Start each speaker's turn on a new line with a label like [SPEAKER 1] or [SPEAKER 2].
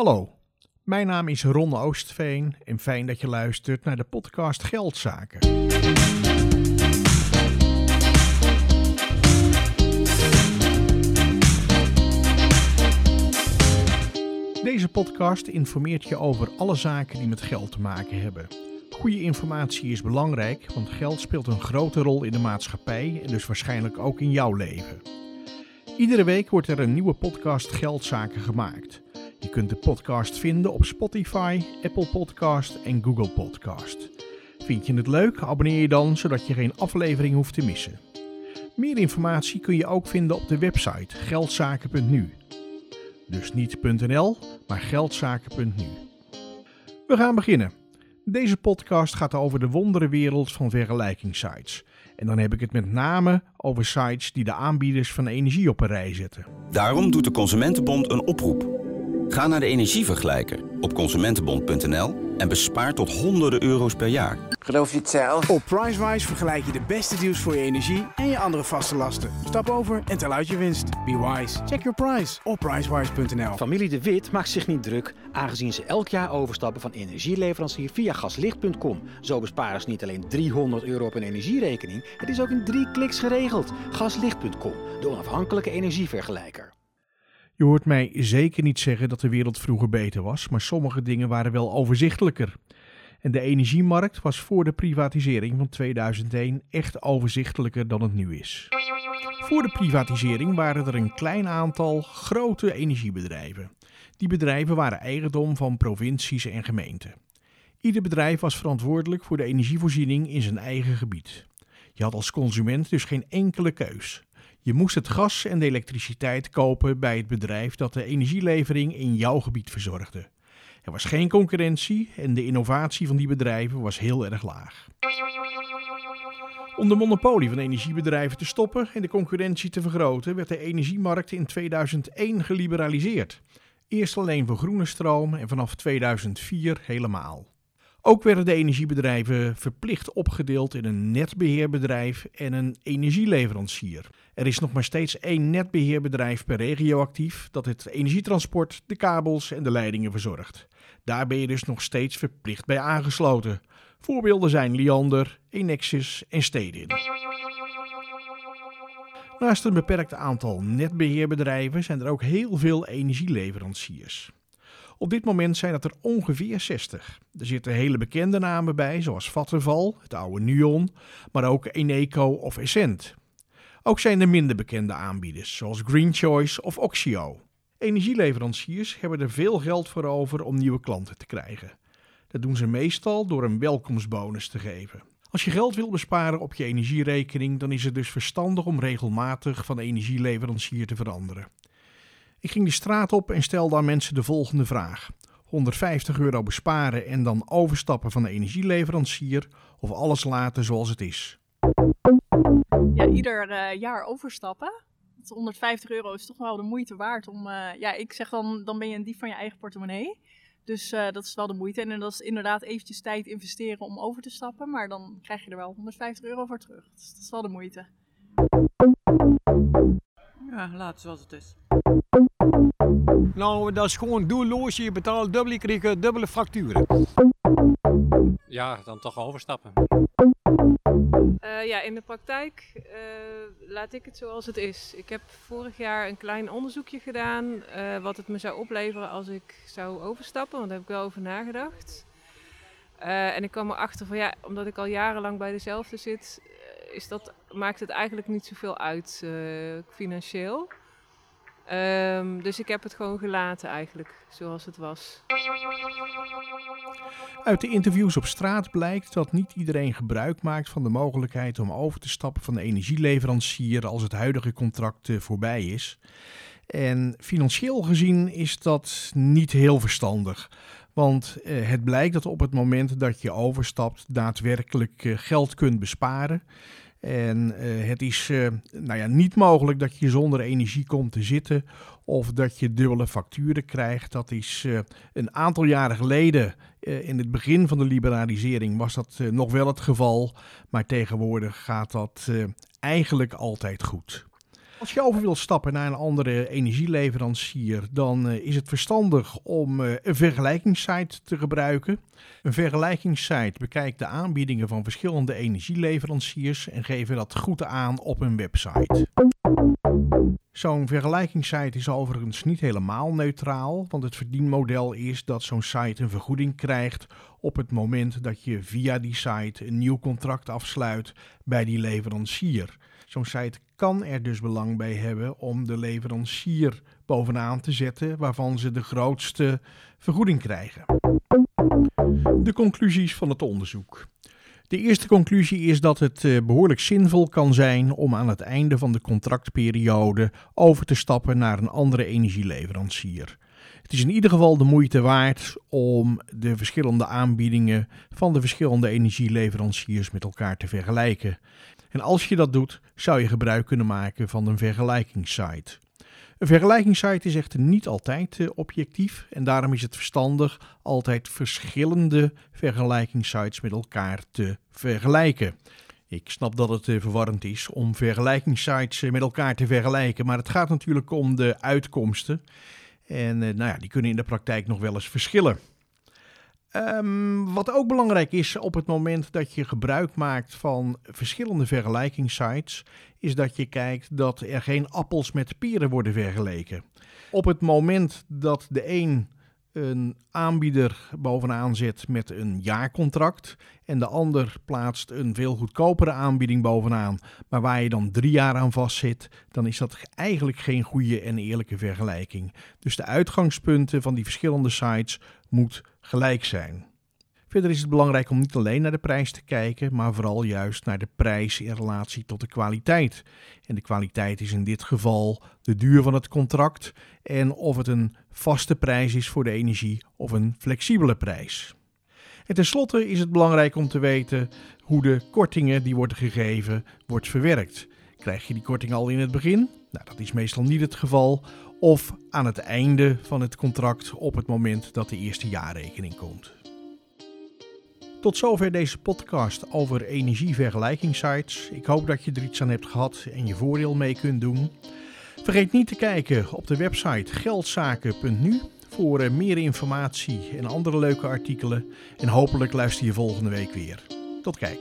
[SPEAKER 1] Hallo, mijn naam is Ron Oostveen en fijn dat je luistert naar de podcast Geldzaken. Deze podcast informeert je over alle zaken die met geld te maken hebben. Goede informatie is belangrijk, want geld speelt een grote rol in de maatschappij en dus waarschijnlijk ook in jouw leven. Iedere week wordt er een nieuwe podcast Geldzaken gemaakt. Je kunt de podcast vinden op Spotify, Apple Podcast en Google Podcast. Vind je het leuk? Abonneer je dan, zodat je geen aflevering hoeft te missen. Meer informatie kun je ook vinden op de website geldzaken.nu. Dus niet .nl, maar geldzaken.nu. We gaan beginnen. Deze podcast gaat over de wonderenwereld van vergelijkingssites. En dan heb ik het met name over sites die de aanbieders van energie op een rij zetten.
[SPEAKER 2] Daarom doet de Consumentenbond een oproep. Ga naar de energievergelijker op consumentenbond.nl en bespaar tot honderden euro's per jaar.
[SPEAKER 3] Geloof je het zelf?
[SPEAKER 4] Op Pricewise vergelijk je de beste deals voor je energie en je andere vaste lasten. Stap over en tel uit je winst. Be wise. Check your price op pricewise.nl.
[SPEAKER 5] Familie De Wit maakt zich niet druk, aangezien ze elk jaar overstappen van energieleverancier via gaslicht.com. Zo besparen ze niet alleen 300 euro op een energierekening, het is ook in drie kliks geregeld. Gaslicht.com, de onafhankelijke energievergelijker.
[SPEAKER 1] Je hoort mij zeker niet zeggen dat de wereld vroeger beter was, maar sommige dingen waren wel overzichtelijker. En de energiemarkt was voor de privatisering van 2001 echt overzichtelijker dan het nu is. Voor de privatisering waren er een klein aantal grote energiebedrijven. Die bedrijven waren eigendom van provincies en gemeenten. Ieder bedrijf was verantwoordelijk voor de energievoorziening in zijn eigen gebied. Je had als consument dus geen enkele keus. Je moest het gas en de elektriciteit kopen bij het bedrijf dat de energielevering in jouw gebied verzorgde. Er was geen concurrentie en de innovatie van die bedrijven was heel erg laag. Om de monopolie van energiebedrijven te stoppen en de concurrentie te vergroten, werd de energiemarkt in 2001 geliberaliseerd. Eerst alleen voor groene stroom en vanaf 2004 helemaal. Ook werden de energiebedrijven verplicht opgedeeld in een netbeheerbedrijf en een energieleverancier. Er is nog maar steeds één netbeheerbedrijf per regio actief dat het energietransport, de kabels en de leidingen verzorgt. Daar ben je dus nog steeds verplicht bij aangesloten. Voorbeelden zijn Liander, Enexis en Stedin. Naast een beperkt aantal netbeheerbedrijven zijn er ook heel veel energieleveranciers. Op dit moment zijn het er ongeveer 60. Er zitten hele bekende namen bij, zoals Vattenval, het oude Nuon, maar ook Eneco of Essent. Ook zijn er minder bekende aanbieders, zoals Green Choice of Oxio. Energieleveranciers hebben er veel geld voor over om nieuwe klanten te krijgen. Dat doen ze meestal door een welkomstbonus te geven. Als je geld wil besparen op je energierekening, dan is het dus verstandig om regelmatig van energieleverancier te veranderen. Ik ging de straat op en stelde aan mensen de volgende vraag: 150 euro besparen en dan overstappen van de energieleverancier of alles laten zoals het is?
[SPEAKER 6] Ja, ieder uh, jaar overstappen. 150 euro is toch wel de moeite waard om. Uh, ja, ik zeg dan, dan ben je een dief van je eigen portemonnee. Dus uh, dat is wel de moeite. En dat is inderdaad eventjes tijd investeren om over te stappen. Maar dan krijg je er wel 150 euro voor terug. Dus dat is wel de moeite.
[SPEAKER 7] Ja, laat zoals het is.
[SPEAKER 8] Nou, dat is gewoon doelloos. Je betaalt dubbele, krijg je dubbele facturen.
[SPEAKER 9] Ja, dan toch overstappen.
[SPEAKER 10] Uh, ja, in de praktijk uh, laat ik het zoals het is. Ik heb vorig jaar een klein onderzoekje gedaan uh, wat het me zou opleveren als ik zou overstappen, want daar heb ik wel over nagedacht. en ik kwam erachter van ja, omdat ik al jarenlang bij dezelfde zit, is dat, maakt het eigenlijk niet zoveel uit financieel. Um, dus ik heb het gewoon gelaten eigenlijk, zoals het was.
[SPEAKER 1] Uit de interviews op straat blijkt dat niet iedereen gebruik maakt van de mogelijkheid om over te stappen van de energieleverancier als het huidige contract uh, voorbij is. En financieel gezien is dat niet heel verstandig. Want uh, het blijkt dat op het moment dat je overstapt daadwerkelijk uh, geld kunt besparen. En uh, het is uh, nou ja, niet mogelijk dat je zonder energie komt te zitten of dat je dubbele facturen krijgt. Dat is uh, een aantal jaren geleden, in het begin van de liberalisering, was dat nog wel het geval. Maar tegenwoordig gaat dat eigenlijk altijd goed. Als je over wilt stappen naar een andere energieleverancier, dan eh, is het verstandig om eh, een vergelijkingssite te gebruiken. Een vergelijkingssite bekijkt de aanbiedingen van verschillende energieleveranciers en geven dat goed aan op een website. Zo'n vergelijkingssite is overigens niet helemaal neutraal, want het verdienmodel is dat zo'n site een vergoeding krijgt op het moment dat je via die site een nieuw contract afsluit bij die leverancier. Zo'n site kan er dus belang bij hebben om de leverancier bovenaan te zetten waarvan ze de grootste vergoeding krijgen. De conclusies van het onderzoek. De eerste conclusie is dat het eh, behoorlijk zinvol kan zijn om aan het einde van de contractperiode over te stappen naar een andere energieleverancier. Het is in ieder geval de moeite waard om de verschillende aanbiedingen van de verschillende energieleveranciers met elkaar te vergelijken. En als je dat doet, zou je gebruik kunnen maken van een vergelijkingssite. Een vergelijkingssite is echter niet altijd uh, objectief en daarom is het verstandig altijd verschillende vergelijkingssites met elkaar te vergelijken. Ik snap dat het uh, verwarrend is om vergelijkingssites uh, met elkaar te vergelijken, maar het gaat natuurlijk om de uitkomsten. En nou ja, die kunnen in de praktijk nog wel eens verschillen. Um, wat ook belangrijk is op het moment dat je gebruik maakt van verschillende vergelijkingssites, is dat je kijkt dat er geen appels met peren worden vergeleken. Op het moment dat de een een aanbieder bovenaan zet met een jaarcontract en de ander plaatst een veel goedkopere aanbieding bovenaan, maar waar je dan drie jaar aan vastzit, dan is dat eigenlijk geen goede en eerlijke vergelijking. Dus de uitgangspunten van die verschillende sites moet gelijk zijn. Verder is het belangrijk om niet alleen naar de prijs te kijken, maar vooral juist naar de prijs in relatie tot de kwaliteit. En de kwaliteit is in dit geval de duur van het contract en of het een vaste prijs is voor de energie of een flexibele prijs. En tenslotte is het belangrijk om te weten hoe de kortingen die worden gegeven wordt verwerkt. Krijg je die korting al in het begin? Nou, dat is meestal niet het geval. Of aan het einde van het contract op het moment dat de eerste jaarrekening komt. Tot zover deze podcast over energievergelijkingssites. Ik hoop dat je er iets aan hebt gehad en je voordeel mee kunt doen. Vergeet niet te kijken op de website geldzaken.nu voor eh, meer informatie en andere leuke artikelen. En hopelijk luister je volgende week weer. Tot kijk.